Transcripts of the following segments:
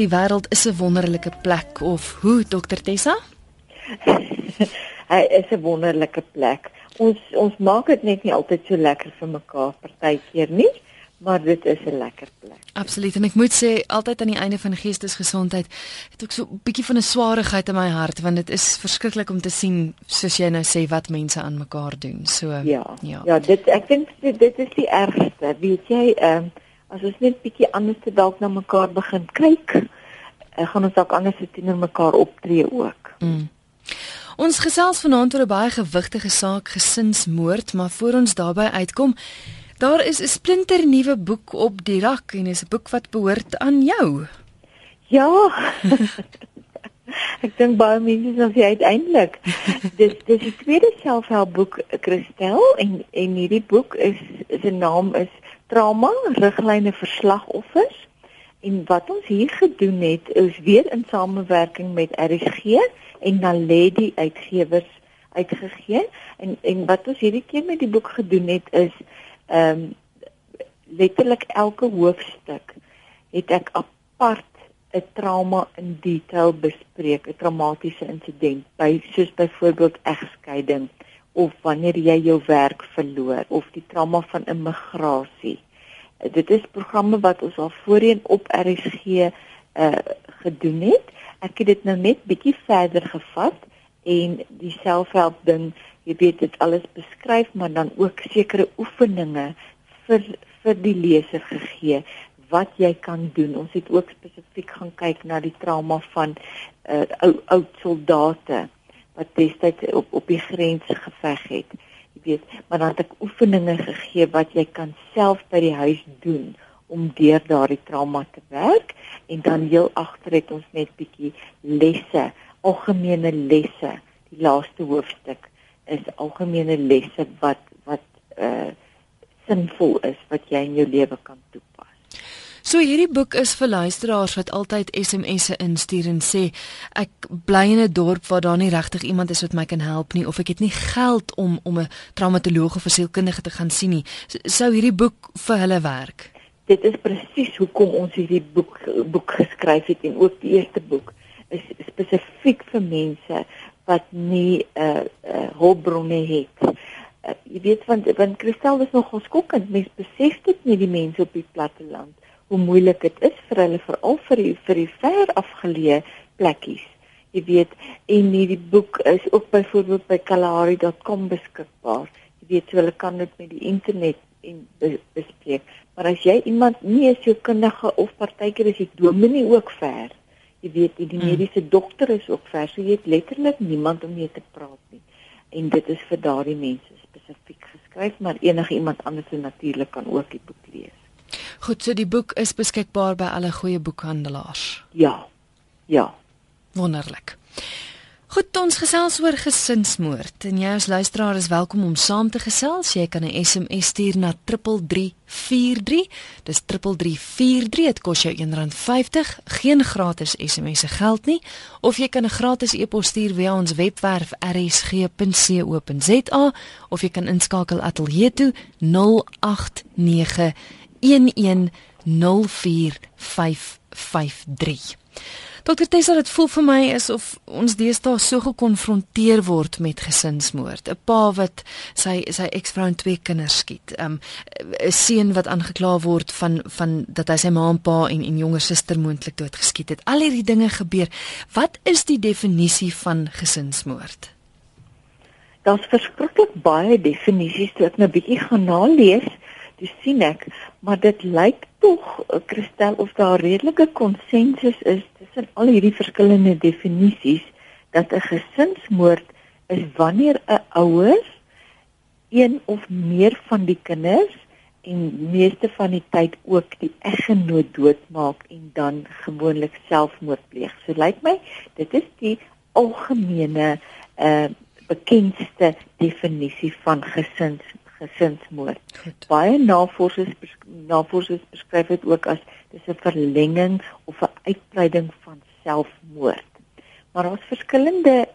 Die wêreld is 'n wonderlike plek of hoe Dr Tessa? Hy is 'n wonderlike plek. Ons ons maak dit net nie altyd so lekker vir mekaar partykeer nie maar dit is 'n lekker plek. Absoluut en ek moet sê altyd aan die einde van geestesgesondheid het ek so 'n bietjie van 'n swaarigheid in my hart want dit is verskriklik om te sien soos jy nou sê wat mense aan mekaar doen. So ja. Ja, ja dit ek dink dit is die ergste. Weet jy, ehm uh, as ons net bietjie anders te dalk na mekaar begin kyk, uh, gaan ons dalk anders teenoor mekaar optree ook. Mm. Ons gesels vanaand oor 'n baie gewigtige saak, gesinsmoord, maar voor ons daarbey uitkom, Daar is 'n splinter nuwe boek op die rak en is 'n boek wat behoort aan jou. Ja. Ek dink baie mense sal sê uiteindelik. dis dis die tweede selfhelpboek Christel en en hierdie boek is se naam is Trauma riglyne vir slagoffers. En wat ons hier gedoen het is weer in samewerking met RSG en Naledi uitgewers uitgegee en en wat ons hierdie keer met die boek gedoen het is ehm um, letterlik elke hoofstuk het ek apart 'n trauma in detail bespreek, 'n traumatiese insident, by soos byvoorbeeld egskeiding of wanneer jy jou werk verloor of die trauma van immigrasie. Dit is programme wat ons al voorheen op RSG uh gedoen het. Ek het dit nou net bietjie verder gevat en die selfhelp ding jy weet dit alles beskryf maar dan ook sekere oefeninge vir vir die leser gegee wat jy kan doen. Ons het ook spesifiek gaan kyk na die trauma van uh ou oud soldate wat destyds op op die grens geveg het. Jy weet, maar dan het ek oefeninge gegee wat jy kan self by die huis doen om deur daardie trauma te werk en dan heel agter het ons net bietjie lesse, algemene lesse, die laaste hoofstuk is algemene lesse wat wat uh sinvol is wat jy in jou lewe kan toepas. So hierdie boek is vir luisteraars wat altyd SMS'e instuur en sê ek bly in 'n dorp waar daar nie regtig iemand is wat my kan help nie of ek het nie geld om om 'n traumatoloog of 'n sielkundige te gaan sien nie. Sou hierdie boek vir hulle werk? Dit is presies hoekom ons hierdie boek boek geskryf het en ook die eerste boek is spesifiek vir mense wat nie 'n uh, uh, hulpbronne het. Uh, jy weet want want Christel is nog geskokkend. Mens besef dit nie die mense op die platteland hoe moeilik dit is vir hulle veral vir die, vir die ver afgeleë plekkies. Jy weet en hierdie boek is ook byvoorbeeld by kalahari.com beskikbaar. Jy weet so hulle kan dit met die internet en bespreek. Maar as jy iemand nie is jou kundige of partykeer is die dominee ook ver jy weet die hmm. mediese dokter is ook ver so jy het letterlik niemand om mee te praat nie en dit is vir daardie mense spesifiek geskryf maar enige iemand anders natuurlik kan ook die boek lees. Goed, so die boek is beskikbaar by alle goeie boekhandelaars. Ja. Ja. Wonderlik. Goed, ons gesels oor gesinsmoord en jy as luisteraar is welkom om saam te gesels. Jy kan 'n SMS stuur na 3343. Dis 3343. Dit kos jou R1.50. Geen gratis SMS'e geld nie. Of jy kan 'n gratis e-pos stuur via ons webwerf rsg.co.za of jy kan inskakel ateljee toe 089 1104553. Dokter Tessa, dit voel vir my asof ons deesdae so gekonfronteer word met gesinsmoord. 'n Pa wat sy sy eksvrou en twee kinders skiet. 'n um, seun wat aangekla word van van dat hy sy ma en pa en en jonger suster moontlik doodgeskiet het. Al hierdie dinge gebeur. Wat is die definisie van gesinsmoord? Daar's verskriklik baie definisies wat ek nou bietjie gaan nalees dis sien ek, maar dit lyk tog eh, Christel of daar redelike konsensus is tussen al hierdie verskillende definisies dat 'n gesinsmoord is wanneer 'n ouer een of meer van die kinders en meeste van die tyd ook die eggenoot doodmaak en dan gewoonlik selfmoord pleeg. So lyk my dit is die algemene uh bekendste definisie van gesins gesinsmoord. Goed. Baie navorsers navorsers beskryf dit ook as dis 'n verlenging of 'n uitbreiding van selfmoord. Maar daar's verskillende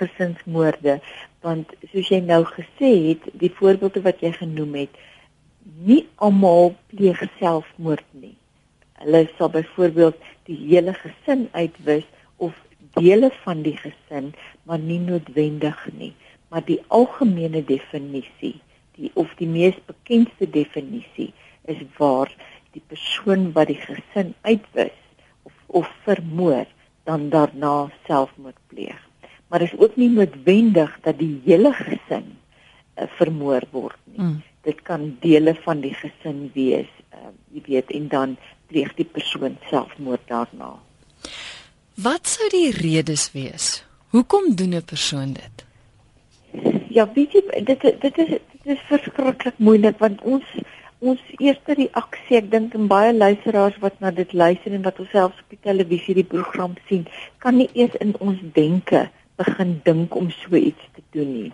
gesinsmoorde want soos jy nou gesê het, die voorbeelde wat jy genoem het, nie almal pleeg selfmoord nie. Hulle sal byvoorbeeld die hele gesin uitwis of dele van die gesin, maar nie noodwendig nie, maar die algemene definisie, die of die mees bekendste definisie is waar die persoon wat die gesin uitwis of of vermoor dan daarna selfmoord pleeg. Maar dit is ook nie noodwendig dat die hele gesin uh, vermoor word nie. Mm. Dit kan dele van die gesin wees, uh, jy weet, en dan pleeg die persoon selfmoord daarna. Wat sou die redes wees? Hoekom doen 'n persoon dit? Ja, weet jy, dit dit is dit is verskriklik moeilik want ons ons eerste reaksie, ek dink en baie luisteraars wat na dit luister en wat ons self op die televisie die program sien, kan nie eers in ons denke begin dink om so iets te doen nie.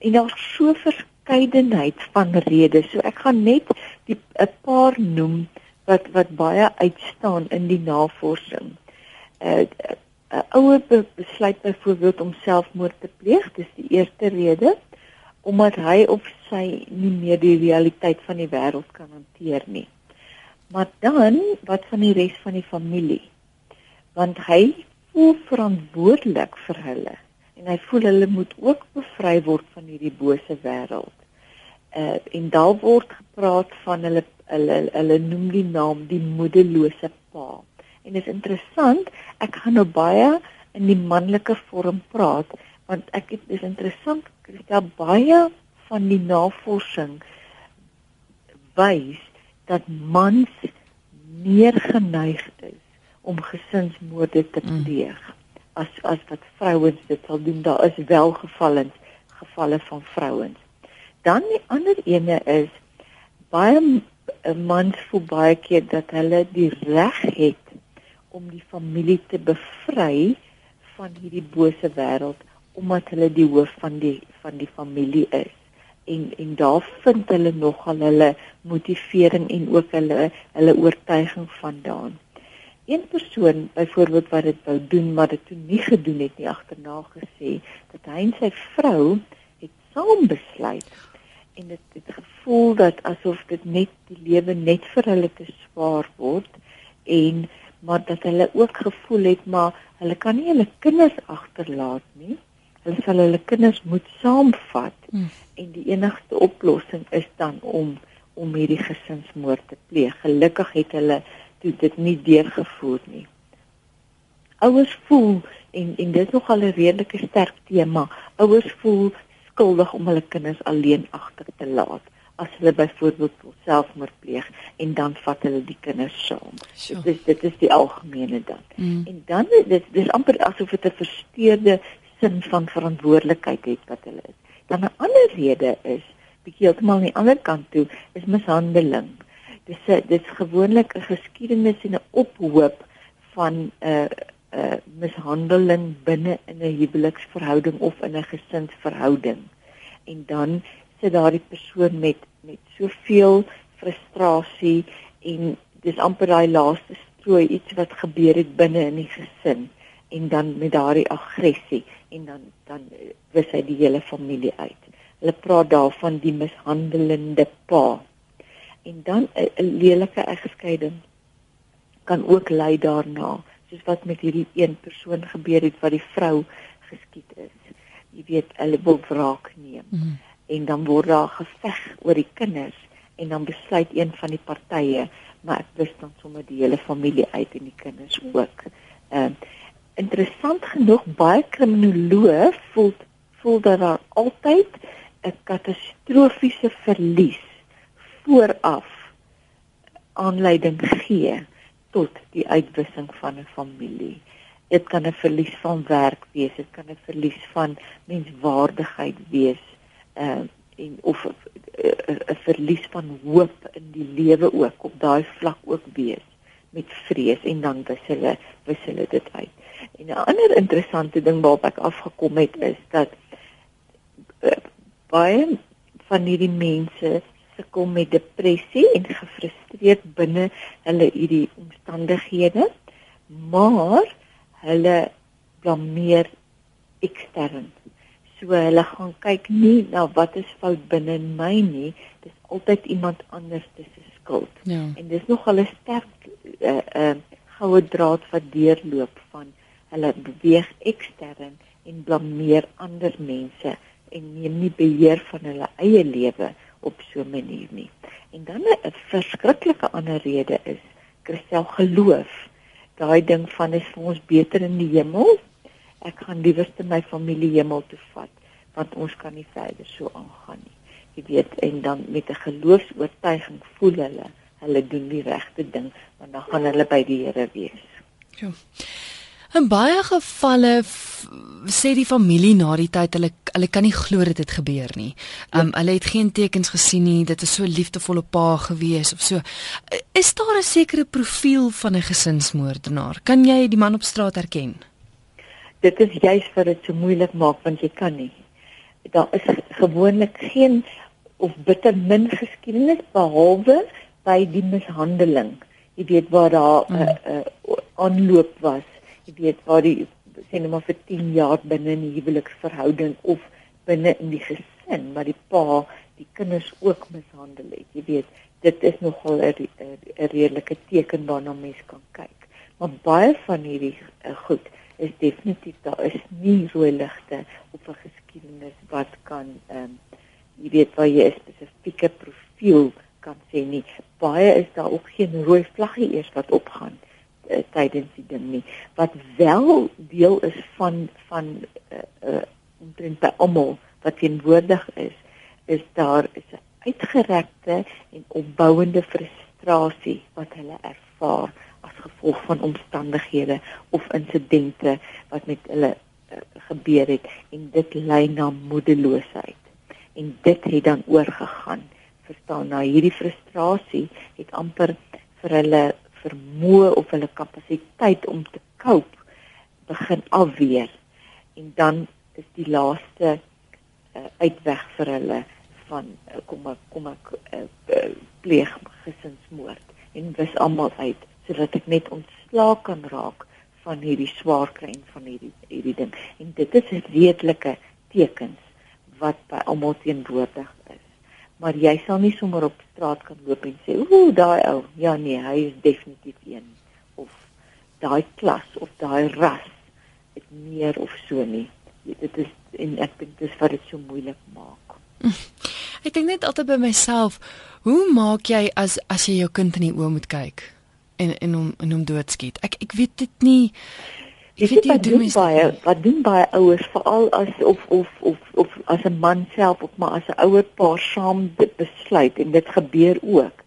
En daar's so verskeidenheid van redes. So ek gaan net die 'n paar noem wat wat baie uitstaan in die navorsing. 'n uh, 'n ouer besluit byvoorbeeld om selfmoord te pleeg, dis die eerste rede omdat hy of sy nie meer die realiteit van die wêreld kan hanteer nie. Maar dan wat van die res van die familie? Want hy voel verantwoordelik vir hulle en hy voel hulle moet ook bevry word van hierdie bose wêreld. Uh en daar word gepraat van hulle hulle hulle noem die naam die moederlose pa. En dit is interessant, ek gaan nou baie in die manlike vorm praat want ek dit is interessant, Christa baie van die navorsing wys dat mans meer geneig is om gesinsmoorde te mm. pleeg. Mm as as wat vrouens dit sal doen. Daar is wel gevalle gevalle van vrouens. Dan die ander ene is baie mans voel baie keer dat hulle die reg het om die familie te bevry van hierdie bose wêreld omdat hulle die hoof van die van die familie is. En en daar vind hulle nogal hulle motivering en ook hulle hulle oortuiging vandaan. Een persoon byvoorbeeld wat dit wou doen maar dit toe nie gedoen het nie agterna gesê dat hy en sy vrou het saam besluit. En dit het gevoel dat asof dit net die lewe net vir hulle te swaar word en maar dat hulle ook gevoel het maar hulle kan nie hulle kinders agterlaat nie hulle sal hulle kinders moet saamvat hmm. en die enigste oplossing is dan om om hierdie gesinsmoord te pleeg gelukkig het hulle toe dit nie deurgevoer nie. Ouers voel en en dit is nog al 'n redelike sterk tema. Ouers voel skuldig om hulle kinders alleen agter te laat as hulle byvoorbeeld selfmoord pleeg en dan vat hulle die kinders saam. Sure. Dit is dit is die algemene dan. Mm. En dan dit dis amper asof dit 'n versteurde sin van verantwoordelikheid het wat hulle is. Dan 'n ander rede is bietjie heeltemal aan die ander kant toe is mishandeling dis dis gewoonlik 'n geskiedenis en 'n ophoop van 'n uh, 'n uh, mishandeling binne in 'n huweliksverhouding of in 'n gesinsverhouding. En dan sit daardie persoon met met soveel frustrasie en dis amper daai laaste strooi iets wat gebeur het binne in die gesin en dan met daardie aggressie en dan dan wys hy die hele familie uit. Hulle praat daarvan die mishandelende pa en dan 'n lelike egskeiding kan ook lei daarna soos wat met hierdie een persoon gebeur het wat die vrou geskiet is jy weet hulle wil wraak neem mm. en dan word daar geveg oor die kinders en dan besluit een van die partye maar ek wys dan sommer die hele familie uit en die kinders ook ehm uh, interessant genoeg baie kriminoloë voel voel dat daar altyd 'n katastrofiese verlies vooraf aanleiding gee tot die uitwissing van 'n familie. Dit kan 'n verlies van werk wees, dit kan 'n verlies van menswaardigheid wees, uh en of 'n verlies van hoop in die lewe ook op daai vlak ook wees met vrees en dan wys hulle dit uit. En 'n ander interessante ding waarop ek afgekom het is dat uh, baie van hierdie mense sukkel met depressie en gefrustreerd binne hulle hierdie omstandighede, maar hulle blameer ekstern. So hulle gaan kyk nie na wat is fout binne in my nie, dis altyd iemand anders se skuld. Ja. En dis nog 'n sterk uh, uh goue draad wat deurloop hulle beweeg ekstern en blameer ander mense en neem nie beheer van hulle eie lewe op so 'n manier nie. En dan 'n verskriklike ander rede is Christel geloof. Daai ding van is vir ons beter in die hemel. Ek gaan liewerste my familie hemel toe vat want ons kan nie verder so aangaan nie. Jy weet en dan met 'n geloofs-oortuiging voel hulle hulle doen die regte ding want dan gaan hulle by die Here wees. Ja. In baie gevalle sê die familie na die tyd hulle hulle kan nie glo dit het gebeur nie. Um hulle het geen tekens gesien nie. Dit is so liefdevolle pa gewees of so. Is daar 'n sekere profiel van 'n gesinsmoordenaar? Kan jy die man op straat herken? Dit is juist vir dit so moeilik maak want jy kan nie. Daar is gewoonlik geen of bitter min geskiedenis behalwe by die mishandeling. Jy weet waar daar 'n mm. uh, uh, aanloop was. Jy weet waar die sê net maar vir 10 jaar binne 'n huweliksverhouding of binne in die gesin, maar die pa die kinders ook mishandel het. Jy weet, dit is nogal 'n redelike teken waarna mens kan kyk. Maar baie van hierdie uh, goed is definitief daar is nie rooi ligte op 'n geskiedenis wat kan ehm um, jy weet waar jy 'n spesifieke profiel kan sê nie. Baie is daar ook geen rooi vlaggie eers wat opgaan uh, tydens die ding nie. Wat wel deel is van van uh, uh omtrent by almal wat teenwoordig is, is daar is 'n uitgerekte en opbouende frustrasie wat hulle ervaar as gevolg van omstandighede of insidente wat met hulle uh, gebeur het en dit lei na moedeloosheid en dit het dan oorgegaan verstaan nou hierdie frustrasie het amper vir hulle vermoë of hulle kapasiteit om te cope begin afweer. En dan is die laaste uh, uitweg vir hulle van uh, kom ek kom ek uh, uh, pleeg gesinsmoord. En wys almal uit sodat ek net ontslaak kan raak van hierdie swaar kry en van hierdie hierdie ding. En dit is redelike tekens wat by almal teenwoordig maar jy sal nie sommer op straat kan loop en sê ooh daai ou. Ja nee hy is definitief een of daai klas of daai ras het meer of so nie. Dit is en ek dink dis wat dit so moeilik maak. Ek dink net altyd by myself hoe maak jy as as jy jou kind in die oë moet kyk en en hom en hom doodskiet? Ek ek weet dit nie Ek weet jy doen baie wat doen baie ouers veral as of of of of as 'n man self of maar as 'n ouer paar saam dit besluit en dit gebeur ook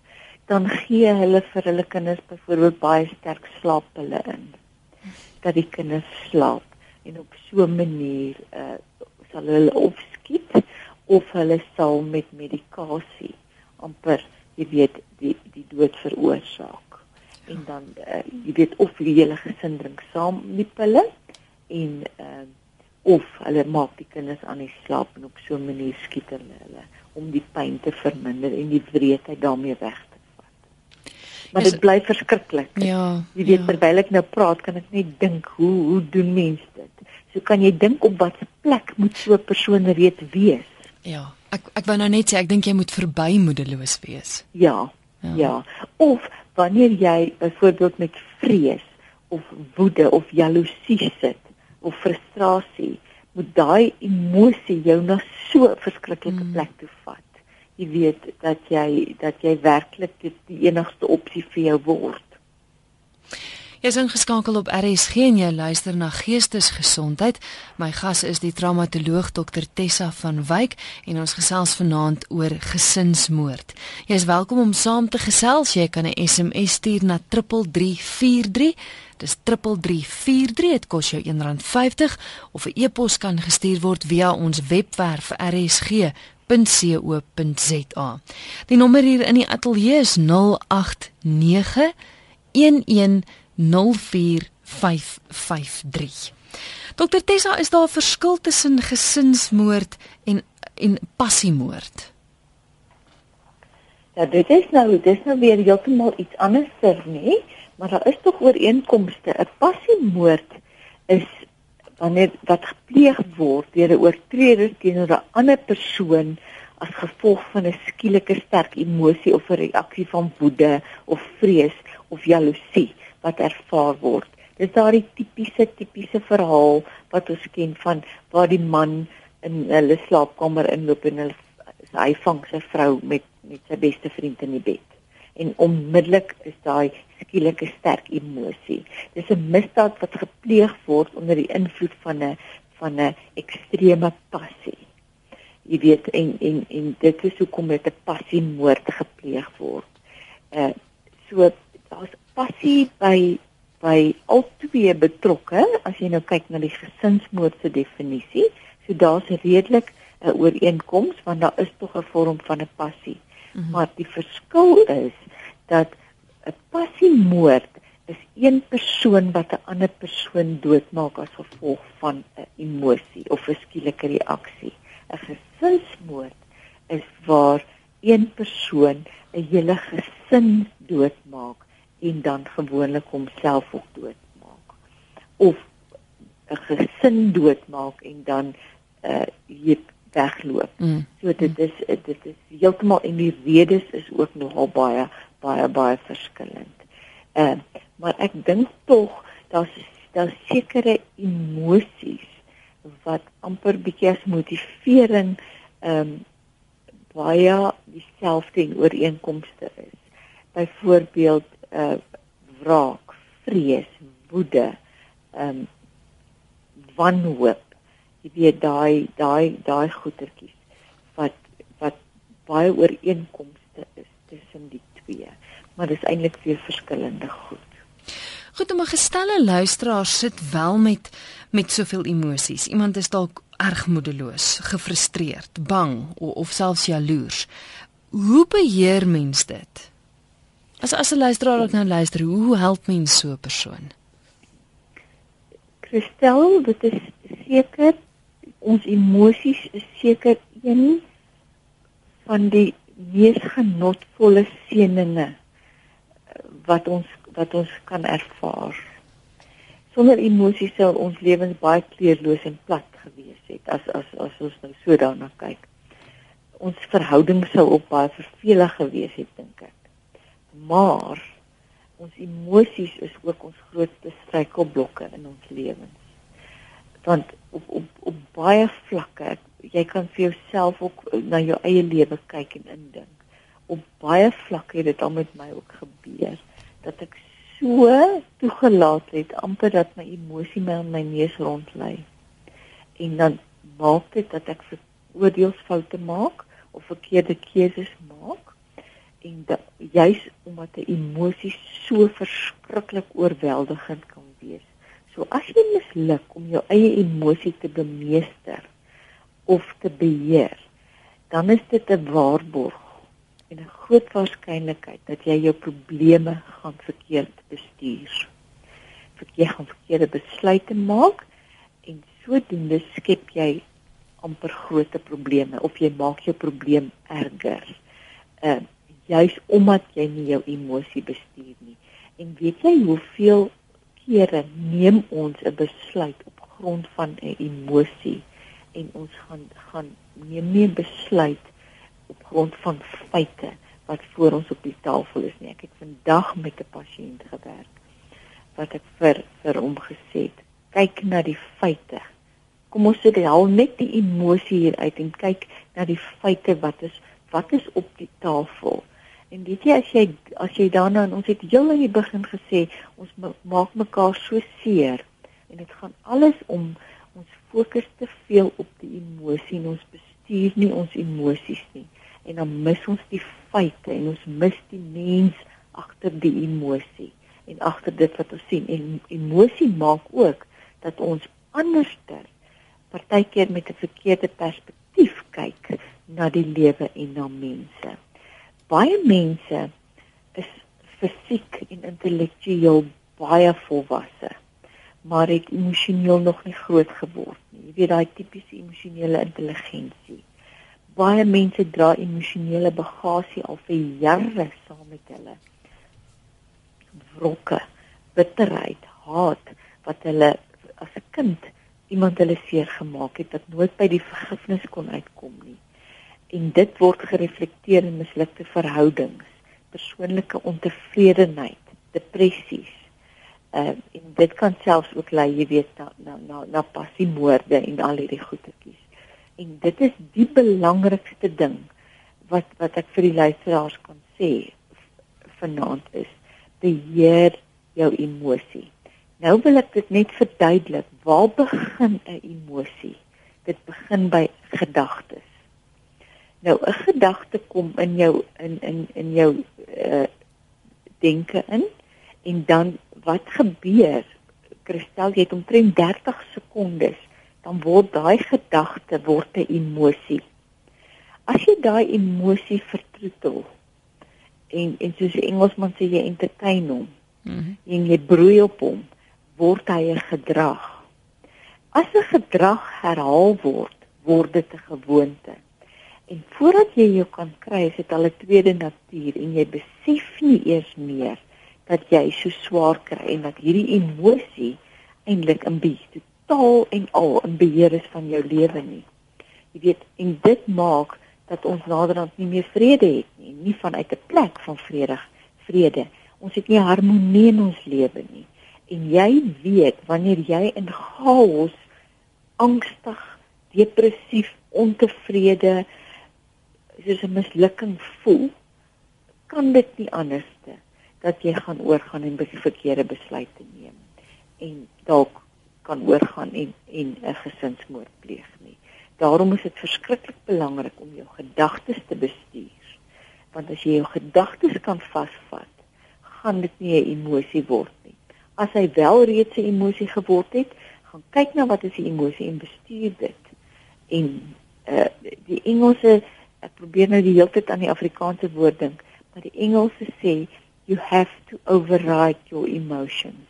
dan gee hulle vir hulle kinders byvoorbeeld baie sterk slaappille in. Dat die kinders slaap en op so 'n manier uh, sal hulle opskiet of hulle sal met medikasie amper jy weet die die dood veroorsaak en dan uh, jy weet of die hele gesin drink saam die pille en uh, of hulle maak die kinders aan die slaap en op so 'n manier skiet hulle hulle om die pyn te verminder en die wreedheid daarmee weg te vat. Maar dit bly verskriklik. Ja. Jy weet ja. terwyl ek nou praat kan ek net dink hoe hoe doen mense dit? So kan jy dink op watter plek moet so 'n persoon reeds wees? Ja. Ek ek wou nou net sê ek dink jy moet verby moedeloos wees. Ja. Ja. ja. Of wanneer jy byvoorbeeld met vrees of woede of jaloesie sit of frustrasie, moet daai emosie jou na so 'n verskriklike mm. plek toe vat. Jy weet dat jy dat jy werklik die enigste opsie vir jou word. Jy is ingeskakel op RSG en jy luister na Geestesgesondheid. My gas is die traumatoloog Dr Tessa van Wyk en ons gesels vanaand oor gesinsmoord. Jy is welkom om saam te gesels. Jy kan 'n SMS stuur na 3343. Dis 3343. Dit kos jou R1.50 of 'n e-pos kan gestuur word via ons webwerf rsg.co.za. Die nommer hier in die ateljee is 089 11 04553. Dokter Tessa, is daar 'n verskil tussen gesinsmoord en en passiemoord? Ja, dit is nou, dit is nou weer heeltemal iets anders, nê? Maar daar is tog ooreenkomste. 'n Passiemoord is wanneer wat gepleeg word deur 'n oortreder teenoor 'n ander persoon as gevolg van 'n skielike sterk emosie of 'n reaksie van woede of vrees of jaloesie wat ervaar word. Dis daardie tipiese tipiese verhaal wat ons ken van waar die man in hulle slaapkamer inloop en hulle hy vang sy vrou met met sy beste vriend in die bed. En onmiddellik is daai skielike sterk emosie. Dis 'n misdaad wat gepleeg word onder die invloed van 'n van 'n ekstreme passie. Jy weet en en en dit is hoekom dit 'n passiemoord gepleeg word. Uh so daar's passie by by albei betrokke as jy nou kyk na die gesinsmoord se definisie. So daar's redelik 'n ooreenkoms want daar is tog 'n vorm van 'n passie. Mm -hmm. Maar die verskil is dat 'n passiemoord is een persoon wat 'n ander persoon doodmaak as gevolg van 'n emosie of 'n skielike reaksie. 'n Gesinsmoord is waar een persoon 'n hele gesin doodmaak en dan gewoonlik homself ook doodmaak. Of 'n gesin doodmaak en dan uh jy wegloop. Mm. So dit is dit is heeltemal en die redes is ook nogal baie baie baie verskillend. Uh maar ek dink tog daar's daar sekere emosies wat amper bietjie as motivering ehm um, baie dieselfde en ooreenkomste is. Byvoorbeeld uh wraak, vrees, woede, um, wanhoop. Jy weet daai daai daai goetertjies wat wat baie ooreenkomste is tussen die twee. Maar dis eintlik weer verskillende goed. Goed om 'n gestelde luisteraar sit wel met met soveel emosies. Iemand is dalk erg moedeloos gefrustreerd bang of, of selfs jaloers. Hoe beheer mens dit as as 'n luisteraar ook nou luister hoe help mens so 'n persoon Christel, dit is seker ons emosies is seker een van die mees genotvolle seëninge eh, wat ons wat ons kan ervaar. Sonder emosies sou ons lewens baie kleurloos en plat gewees het as as as ons nou so daarna kyk. Ons verhouding sou ook baie vervelig gewees het dink ek. Maar ons emosies is ook ons grootste struikelblokke in ons lewens. Want op op op baie vlakke jy kan vir jouself ook na jou eie lewe kyk en indink. Op baie vlakke het dit al met my ook gebeur dat ek so toegelaat het amper dat my emosie my in my neus rondlei. En dan maak dit dat ek oordeelsfoute maak of verkeerde keuses maak en juis omdat 'n emosie so verskriklik oorweldigend kan wees So as jy misluk om jou eie emosie te bemeester of te beheer, dan is dit 'n waarborg en 'n groot waarskynlikheid dat jy jou probleme gaan verkeerd bestuur. Verkeerd gaan verkeerde besluite maak en sodoende skep jy amper groot probleme of jy maak jou probleem erger. Uh juis omdat jy nie jou emosie bestuur nie. En weet jy hoeveel kere neem ons 'n besluit op grond van 'n emosie en ons gaan gaan neem nie 'n besluit op grond van feite wat voor ons op die tafel is nie. Ek het vandag met 'n pasiënt gewerk wat ek vir vir hom gesê het, kyk na die feite. Kom ons sê al net die emosie hier uit en kyk na die feite wat is wat is op die tafel. En weet jy as jy as jy daarna ons het heel in die begin gesê ons maak mekaar so seer. En dit gaan alles om ons fokus te veel op die emosie en ons bestuur nie ons emosies nie. En dan mis ons die feite en ons mis die mens agter die emosie en agter dit wat ons sien. En emosie maak ook dat ons anderster partykeer met 'n verkeerde perspektief kyk na die lewe en na mense baie mense is fisiek en intellektueel baie volwasse maar het emosioneel nog nie groot geword nie. Jy weet daai tipiese emosionele intelligensie. Baie mense dra emosionele bagasie al vir jare saam met hulle. Wrokke, bitterheid, haat wat hulle as 'n kind iemand hulle seer gemaak het wat nooit by die vergifnis kon uitkom nie en dit word gereflekteer in mislukte verhoudings, persoonlike ontevredenheid, depressies, Uh, en dit kan selfs ook lei, jy weet, na na na, na passiemoorde en al hierdie goetetjies. En dit is die belangrikste ding wat wat ek vir die luisteraars kan sê vanaand is beheer jou emosie. Nou wil ek dit net verduidelik. Waar begin 'n emosie? Dit begin by gedagtes. Nou 'n gedagte kom in jou in in in jou uh denke in en dan wat gebeur? Kristel, jy het omtrent 30 sekondes dan word daai gedagte word 'n emosie. As jy daai emosie vertroetel en en soos die Engelsman sê jy entertain hom. Mm en jy broei op hom, word hy 'n gedrag. As 'n gedrag herhaal word, word dit 'n gewoonte. En voordat jy jou kan kry, is dit al 'n tweede natuur en jy besef nie eers meer dat jy so swaar kry en dat hierdie emosie eintlik in beheer totaal en al in beheer is van jou lewe nie. Jy weet, en dit maak dat ons naderhand nie meer vrede het nie, nie vanuit 'n plek van vrede, vrede. Ons het nie harmonie in ons lewe nie. En jy weet wanneer jy in chaos, angstig, depressief, ontevrede, soos 'n mislukking voel, kan dit nie anderste dat jy gaan oorgaan en verkeerde besluite neem en dalk kan oorgaan en en 'n gesinsmoord pleeg nie. Daarom is dit verskriklik belangrik om jou gedagtes te bestuur. Want as jy jou gedagtes kan vasvat, gaan dit nie 'n emosie word nie. As hy wel reeds 'n emosie geword het, gaan kyk na wat is die emosie en bestuur dit. En uh die Engelse ek probeer nou die hele tyd aan die Afrikaanse woord dink, maar die Engelse sê you have to override your emotions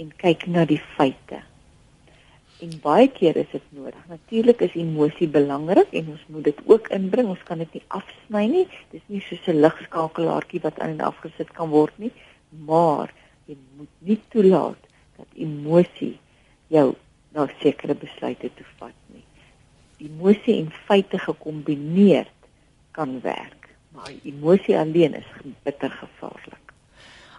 en kyk na die feite. En baie keer is dit nodig. Natuurlik is emosie belangrik en ons moet dit ook inbring. Ons kan dit nie afsny nie. Dis nie soos 'n ligskakelaartjie wat aan en afgesit kan word nie, maar jy moet nie toelaat dat emosie jou na sekere besluite toe vat nie. Emosie en feite gekombineerd kan werk, maar emosie alleen is bitter gevaarlik.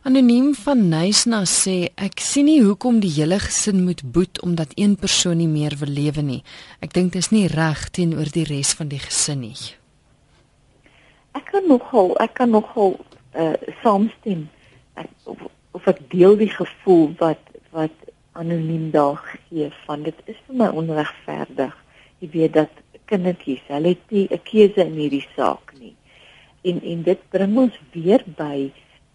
Anoniem van Nysna sê ek sien nie hoekom die hele gesin moet boet omdat een persoon nie meer wil lewe nie. Ek dink dit is nie reg teenoor die res van die gesin nie. Ek kan nogal ek kan nogal uh saamstem. Ek of, of ek deel die gevoel wat wat anoniem daar gee van dit is vir my onregverdig. Jy weet dat kindertjies, hulle het nie 'n keuse in hierdie saak nie. En en dit bring ons weer by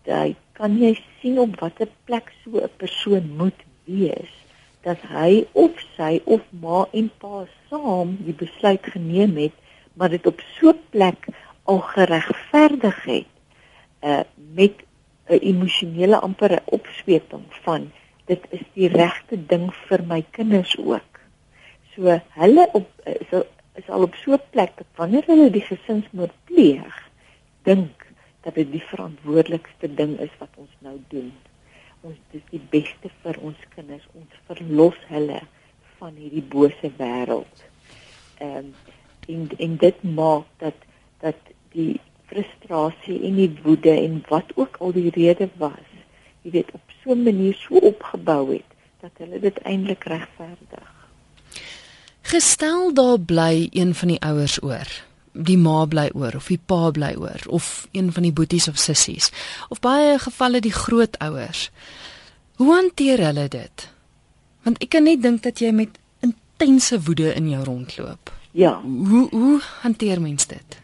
hy kan jy sien op watter plek so 'n persoon moet wees dat hy of sy of ma en pa saam die besluit geneem het maar dit op so 'n plek al geregverdig het uh met 'n emosionele ampere opsweping van dit is die regte ding vir my kinders ook. So hulle op is, is al op so 'n plek dat wanneer hulle die gesinsmoord pleeg, dink dat dit die verantwoordelikste ding is wat ons nou doen. Ons dis die beste vir ons kinders. Ons verlos hulle van hierdie bose wêreld. Ehm um, en en dit maak dat dat die frustrasie en die woede en wat ook al die rede was, jy weet op so 'n manier so opgebou het dat hulle dit eintlik regverdig. Gestel daar bly een van die ouers oor die ma bly oor of die pa bly oor of een van die boeties of sissies of baie gevalle die grootouers. Hoe hanteer hulle dit? Want ek kan net dink dat jy met intense woede in jou rondloop. Ja. Hoe hoe hanteer mens dit?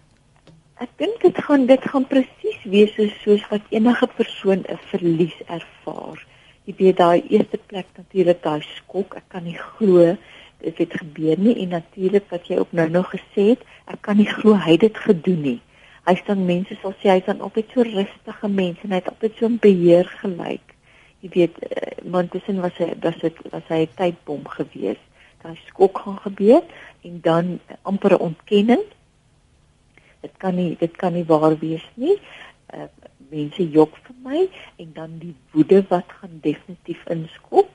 Ek dink dit gaan dit gaan presies wees soos wat enige persoon 'n verlies ervaar. Jy weet daai eerste plek natuurlik daai skok, ek kan nie glo dit het gebeur nie en natuurlik wat jy ook nou nog gesê het, ek kan nie glo hy het dit gedoen nie. Hy staan mense sal sê hy's dan altyd so rustige mens en hy het altyd so 'n beheer gelyk. Jy weet, maar tussen was hy was dit was hy 'n tydbom gewees. Daai skok gaan gebeur en dan amper 'n ontkenning. Dit kan nie dit kan nie waar wees nie. Uh, mense jok vir my en dan die woede wat gaan definitief inskop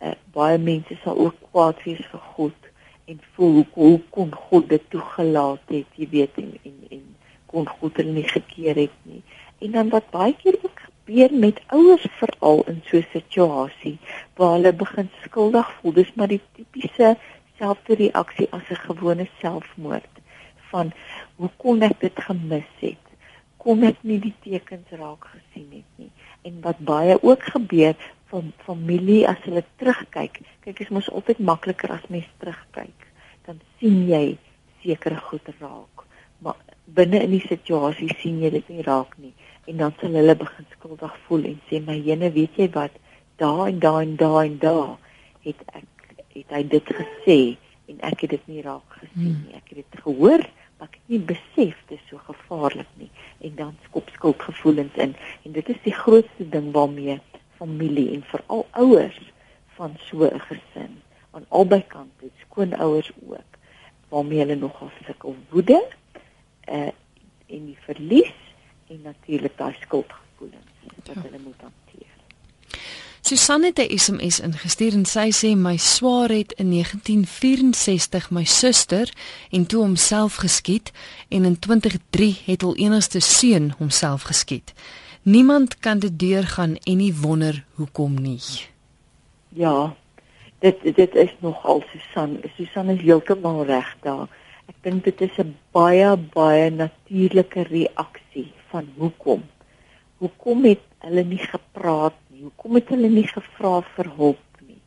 uh, baie mense sal ook kwaad wees vir God en voel hoe, hoe kon God dit toegelaat het, jy weet en en, en kon God hulle nie gekeer het nie. En dan wat baie keer ook gebeur met ouers veral in so 'n situasie waar hulle begin skuldig voel. Dis maar die tipiese selfde reaksie as 'n gewone selfmoord van hoe kon ek dit gemis het? Kom ek nie die tekens raak gesien het nie. En wat baie ook gebeur van familie as hulle terugkyk. Kyk, dit is mos altyd makliker as mens terugkyk. Dan sien jy sekere goed raak. Maar binne in die situasie sien jy dit nie raak nie en dan sal hulle begin skuldig voel en sê my jene weet jy wat daar en daar en daar en daar het ek het hy dit gesê en ek het dit nie raak gesien hmm. nie ek het dit gehoor maar ek het nie besef dit is so gevaarlik nie en dan skop skuldgevoelens in en dit is die grootste ding waarmee familie en veral ouers van so 'n gesin aan albei kante skoonouers ook waarmee hulle nogal sukkel woede uh, en die verlies en natuurlik daai skuldgevoelens wat ja. hulle moet hanteer. Susanne het 'n SMS ingestuur en sy sê my swaar het in 1964 my suster en toe homself geskiet en in 2003 het hul enigste seun homself geskiet. Niemand kan dit deurgaan en nie wonder hoekom nie. Ja. Dit dit is nogal Susan. Susan is heeltemal reg daar. Ek dink dit is 'n baie baie natuurlike reaksie van hoekom. Hoekom het hulle nie gepraat nie? Hoekom het hulle nie gevra vir hulp nie?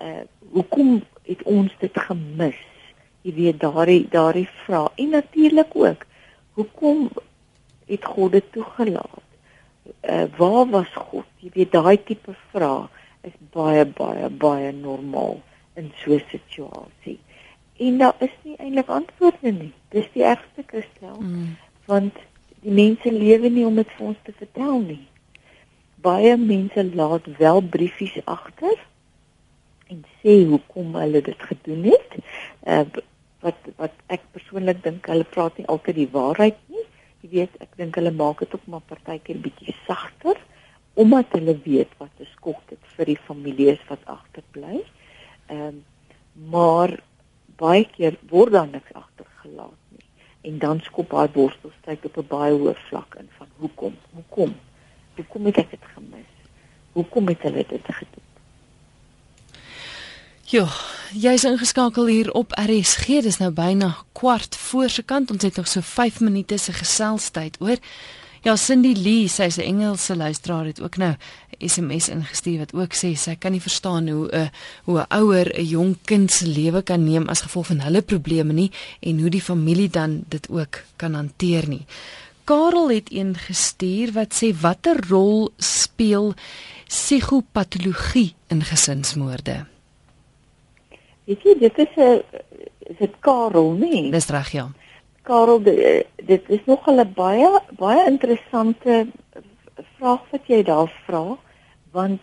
Uh hoekom het ons dit gemis? Jy weet daardie daardie vraag. En natuurlik ook, hoekom het God dit toegelaat? Uh waar was God? Jy weet daai tipe vrae is baie baie baie normaal in so 'n situasie. En daar is nie eintlik antwoorde nie. Dis die ergste kristel. Mm. Want die mense lewe nie om dit vir ons te vertel nie. Baie mense laat wel briefies agter en sê hoekom hulle dit gedoen het. Uh wat wat ek persoonlik dink hulle praat nie altyd die waarheid. Jy weet, ek dink hulle maak dit op maar partykeer bietjie sagter omdat hulle weet wat 'n skok dit vir die families wat agterbly. Ehm um, maar baie keer word daar niks agtergelaat en dan skop haar borstelstryd op 'n baie hoë vlak in van hoekom? Hoekom? Hoekom het ek dit gemis? Hoekom het hulle dit gedoen? Jo, jy's ingeskakel hier op RSG. Dis nou byna kwart voor se kant. Ons het nog so 5 minute se geselstyd, hoor. Ja, Cindy Lee, sy is 'n Engelse luisteraar het ook nou SMS ingestuur wat ook sê sy kan nie verstaan hoe 'n hoe 'n ouer 'n jong kind se lewe kan neem as gevolg van hulle probleme nie en hoe die familie dan dit ook kan hanteer nie. Karel het een gestuur wat sê watter rol speel psigopatologie in gesinsmoorde? Weet jy dit is 'n is dit Karel nie? Dis reg ja. Karel, dit is nog 'n baie baie interessante vraag wat jy daar vra, want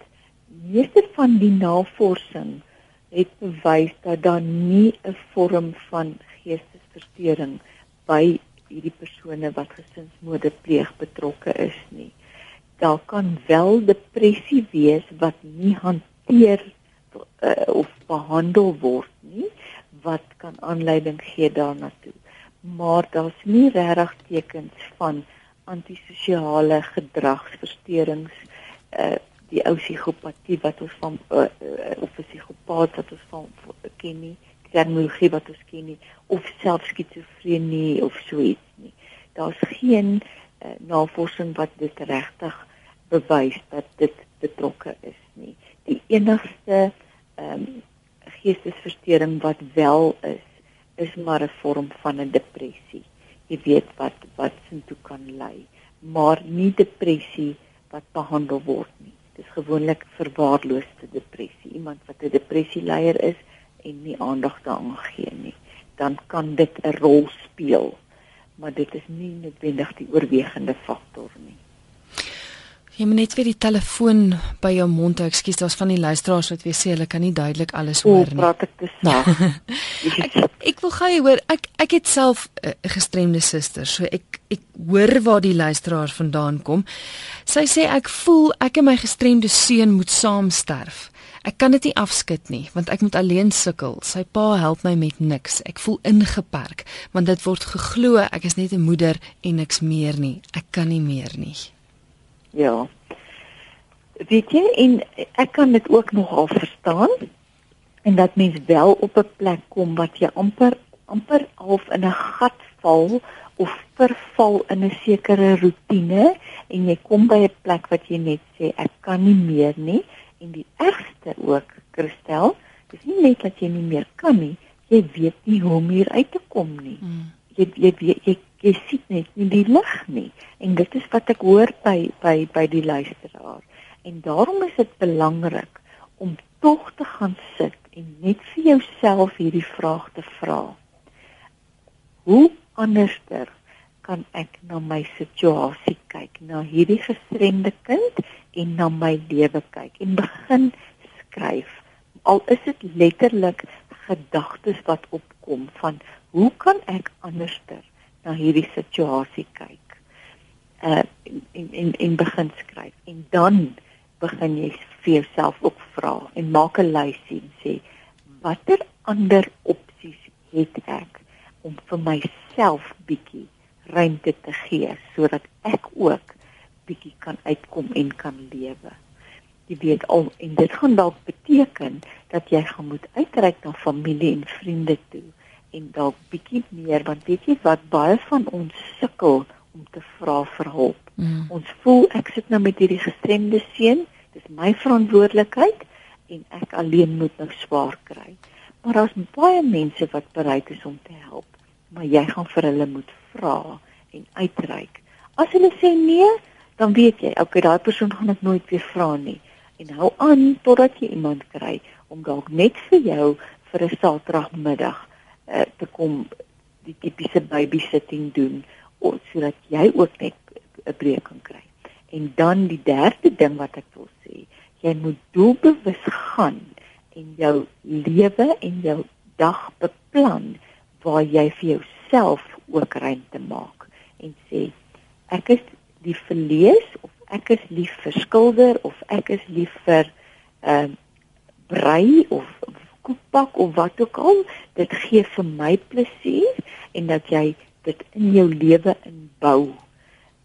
meeste van die navorsing het bewys dat daar nie 'n vorm van geestesversteuring by hierdie persone wat gesinsmoorde pleeg betrokke is nie. Daar kan wel depressie wees wat nie hanteer uh, of behandel word nie, wat kan aanleiding gee daarna toe maar daar's nie regtig tekens van antisosiale gedragsversteurings uh die ou psigopatie wat ons van uh, uh, of psigopaat wat ons van ken nie terminologie wat ons ken nie of selfs skizofrenie of so iets nie. Daar's geen uh, navorsing wat dit regtig bewys dat dit betrokke is nie. Die enigste ehm um, geestesversteuring wat wel is is maar 'n vorm van 'n depressie. Jy weet wat wat sin toe kan lei, maar nie depressie wat behandel word nie. Dis gewoonlik verwaarloosde depressie. Iemand wat 'n depressieleier is en nie aandag daaraan gee nie, dan kan dit 'n rol speel, maar dit is nie noodwendig die oorwegende faktor nie. Jy moet net weer die telefoon by jou mond hou. Ekskuus, daar's van die luisteraars wat weer sê hulle kan nie duidelik alles hoor nie. O, praat ek te sag. ek, ek wil gou hoor. Ek ek het self 'n uh, gestremde suster, so ek ek hoor waar die luisteraar vandaan kom. Sy sê ek voel ek en my gestremde seun moet saam sterf. Ek kan dit nie afskud nie, want ek moet alleen sukkel. Sy pa help my met niks. Ek voel ingeperk, want dit word geglo ek is net 'n moeder en niks meer nie. Ek kan nie meer nie. Ja. weet jy en ek kan dit ook nogal verstaan en dat mens wel op 'n plek kom wat jy amper amper half in 'n gat val of verval in 'n sekere rotine en jy kom by 'n plek wat jy net sê ek kan nie meer nie en die ergste ook Christel dis nie net dat jy nie meer kan nie jy weet nie hoe om hier uit te kom nie mm. jy jy jy, jy jy sien net nie die lig nie. En dit is wat ek hoor by by by die luisteraar. En daarom is dit belangrik om tog te gaan sit en net vir jouself hierdie vraag te vra hoe anderster kan ek na my situasie kyk na hierdie gestremde kind en na my lewe kyk? En begin skryf. Al is dit letterlik gedagtes wat opkom van hoe kan ek anderster na hierdie situasie kyk. Uh en en en begin skryf. En dan begin jy vir jouself ook vra en maak 'n lysie en sê watter ander opsies het ek om vir myself bietjie ruimte te gee sodat ek ook bietjie kan uitkom en kan lewe. Jy weet al en dit gaan dalk beteken dat jy gaan moet uitreik na familie en vriende toe en dalk bietjie meer want weet jy wat baie van ons sukkel om te vra vir hulp. Mm. Ons voel ek sit nou met hierdie gestremde seun, dis my verantwoordelikheid en ek alleen moet nou swaar kry. Maar daar's baie mense wat bereid is om te help, maar jy gaan vir hulle moet vra en uitreik. As hulle sê nee, dan weet jy, okay, daai persoon gaan ek nooit weer vra nie. En hou aan totdat jy iemand kry om dalk net vir jou vir 'n Saterdagmiddag uh, te kom die tipiese babysitting doen of sodat jy ook net 'n breek kan kry. En dan die derde ding wat ek wil sê, jy moet doelbewus gaan en jou lewe en jou dag beplan waar jy vir jouself ook ruimte maak en sê ek is die verlees of ek is lief vir skilder of ek is lief vir ehm uh, brei of koekbak of wat ook al, dit gee vir my plesier en dat jy dit in jou lewe inbou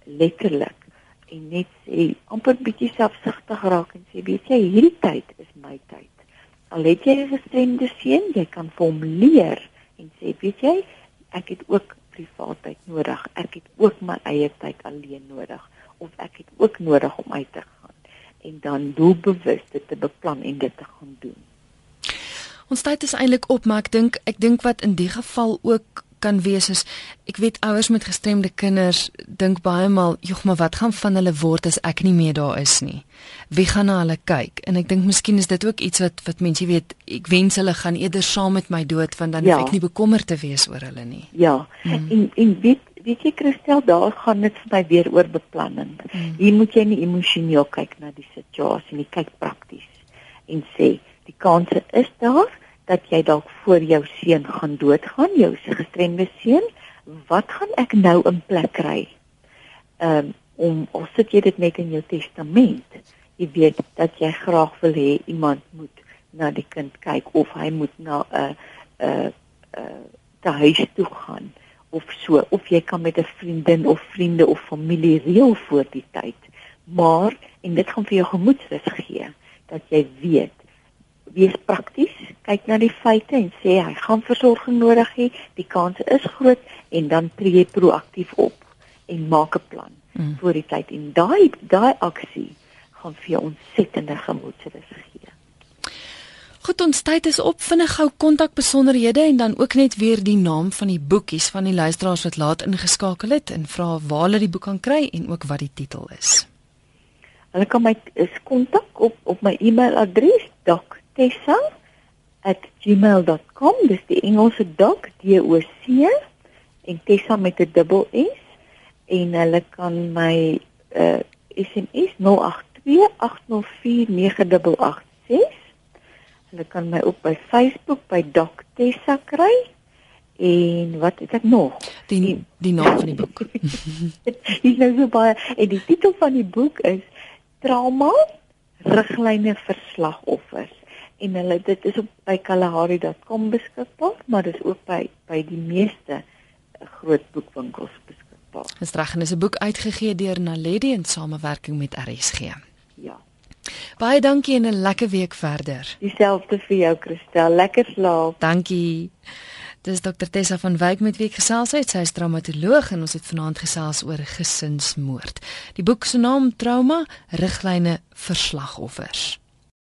letterlik en net sê amper bietjie selfsugtig raak en sê weet jy hierdie tyd is my tyd. Al het jy 'n gestremde seun, jy kan vir hom leer en sê weet jy ek het ook privaatheid nodig. Ek het ook my eie tyd alleen nodig of ek het ook nodig om uit te gaan en dan doelbewus dit te beplan en dit te gaan doen. Ons tyd is eintlik op, maar ek dink ek dink wat in die geval ook kan wees is ek weet ouers met gestremde kinders dink baie maal, "Jog, maar wat gaan van hulle word as ek nie meer daar is nie? Wie gaan na hulle kyk?" En ek dink miskien is dit ook iets wat wat mense weet, ek wens hulle gaan eerder saam met my dood want dan ja. hoef ek nie bekommerd te wees oor hulle nie. Ja. Hmm. En en weet weet jy Christel, daar gaan dit vir my weer oor beplanning. Hmm. Hier moet jy nie emosioneel kyk na die situasie nie, kyk prakties en sê die kanse is daar dat jy dalk voor jou seun gaan doodgaan, jou gestremde seun. Wat gaan ek nou in plek kry? Um, om of sit jy dit net in jou testament? Jy weet dat jy graag wil hê iemand moet na die kind kyk of hy moet na 'n 'n 'n uh, huis toe gaan of so of jy kan met 'n vriendin of vriende of familie reël voor die tyd. Maar en dit gaan vir jou gemoedsrus gee dat jy weet wees prakties, kyk na die feite en sê hy gaan versorging nodig hê, die kans is groot en dan tree jy proaktief op en maak 'n plan mm. vir die tyd en daai daai aksie gaan vir jou ontsettende gemoedsrus gee. Goed, ons tyd is op. Vinnig gou kontak besonderhede en dan ook net weer die naam van die boekies van die luisteraars wat laat ingeskakel het en vra waar hulle die boek kan kry en ook wat die titel is. Hulle kan my is kontak op op my e-mailadres doc tessa@gmail.com dis die Engelse dok D O C en Tessa met 'n dubbel S. En hulle kan my uh, SMS 0828049886 hulle kan my ook by Facebook by Dok Tessa kry. En wat het ek nog? Die die naam van die boek. Is nou so baie. En die titel van die boek is Trauma riglyne vir slagoffers en hulle dit is op by kalahari.com beskikbaar, maar dis ook by by die meeste eh, groot boekwinkels beskikbaar. Dis reg en is 'n boek uitgegee deur Naledi in samewerking met RSG. Ja. Baie dankie en 'n lekker week verder. Dieselfde vir jou Christel, lekker slaap. Dankie. Dis Dr Tessa van Wyk met wie ek gesels het. Sy is traumatoloog en ons het vanaand gesels oor gesinsmoord. Die boek se naam Trauma: Riglyne vir slagoffers.